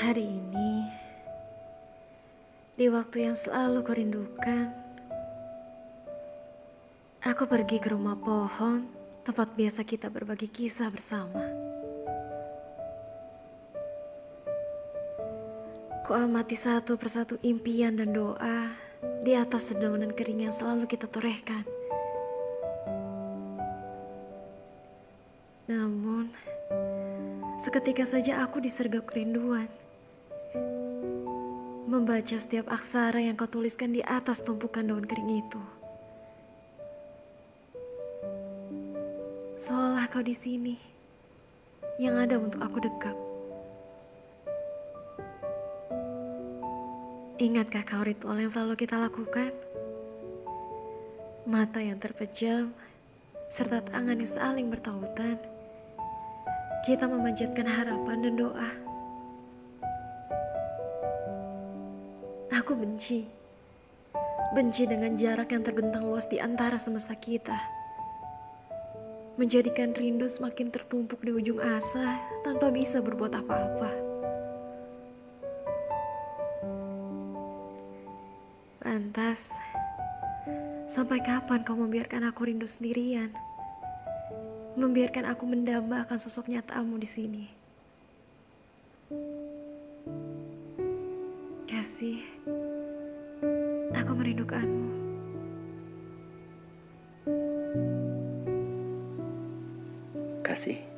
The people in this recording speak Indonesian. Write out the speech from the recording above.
Hari ini, di waktu yang selalu kau rindukan, aku pergi ke rumah pohon, tempat biasa kita berbagi kisah bersama. Ku amati satu persatu impian dan doa di atas sedaunan kering yang selalu kita torehkan. Namun, seketika saja aku disergap kerinduan. Membaca setiap aksara yang kau tuliskan di atas tumpukan daun kering itu. Seolah kau di sini, yang ada untuk aku dekat. Ingatkah kau ritual yang selalu kita lakukan? Mata yang terpejam, serta tangan yang saling bertautan kita memanjatkan harapan dan doa. Aku benci, benci dengan jarak yang terbentang luas di antara semesta kita. Menjadikan rindu semakin tertumpuk di ujung asa tanpa bisa berbuat apa-apa. Lantas, sampai kapan kau membiarkan aku rindu sendirian? membiarkan aku mendamba akan sosok nyatamu di sini. Kasih, aku merindukanmu. Kasih.